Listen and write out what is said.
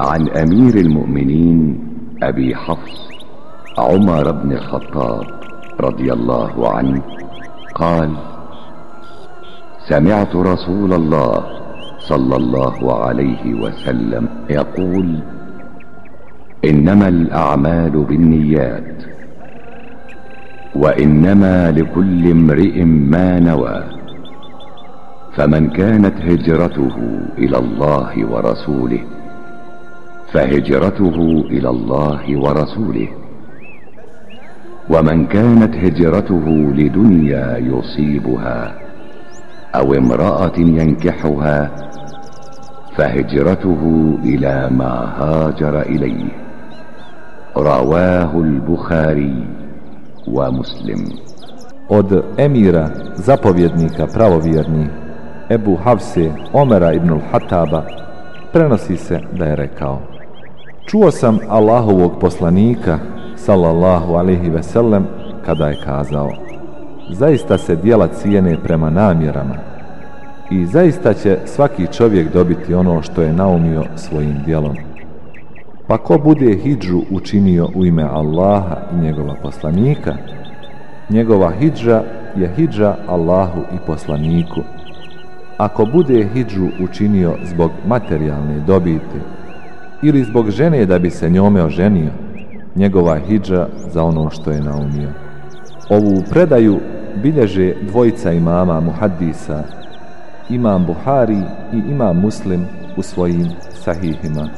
عن أمير المؤمنين أبي حفص عمر بن الخطاب رضي الله عنه قال سمعت رسول الله صلى الله عليه وسلم يقول إنما الأعمال بالنيات وإنما لكل امرئ ما نوى فمن كانت هجرته إلى الله ورسوله فهجرته إلى الله ورسوله. ومن كانت هجرته لدنيا يصيبها أو امرأة ينكحها فهجرته إلى ما هاجر إليه. رواه البخاري ومسلم. Od emira, zapovjednika pravovjerni, Ebu Havse Omera ibn Hataba, prenosi se da je rekao Čuo sam Allahovog poslanika, sallallahu alihi veselem, kada je kazao Zaista se dijela cijene prema namjerama i zaista će svaki čovjek dobiti ono što je naumio svojim dijelom. Pa ko bude hidžu učinio u ime Allaha i njegova poslanika, njegova hidža je hidža Allahu i poslaniku. Ako bude hidžu učinio zbog materijalne dobiti ili zbog žene da bi se njome oženio, njegova hidža za ono što je naumio. Ovu predaju bilježe dvojica imama muhaddisa, imam Buhari i imam Muslim u svojim sahihima.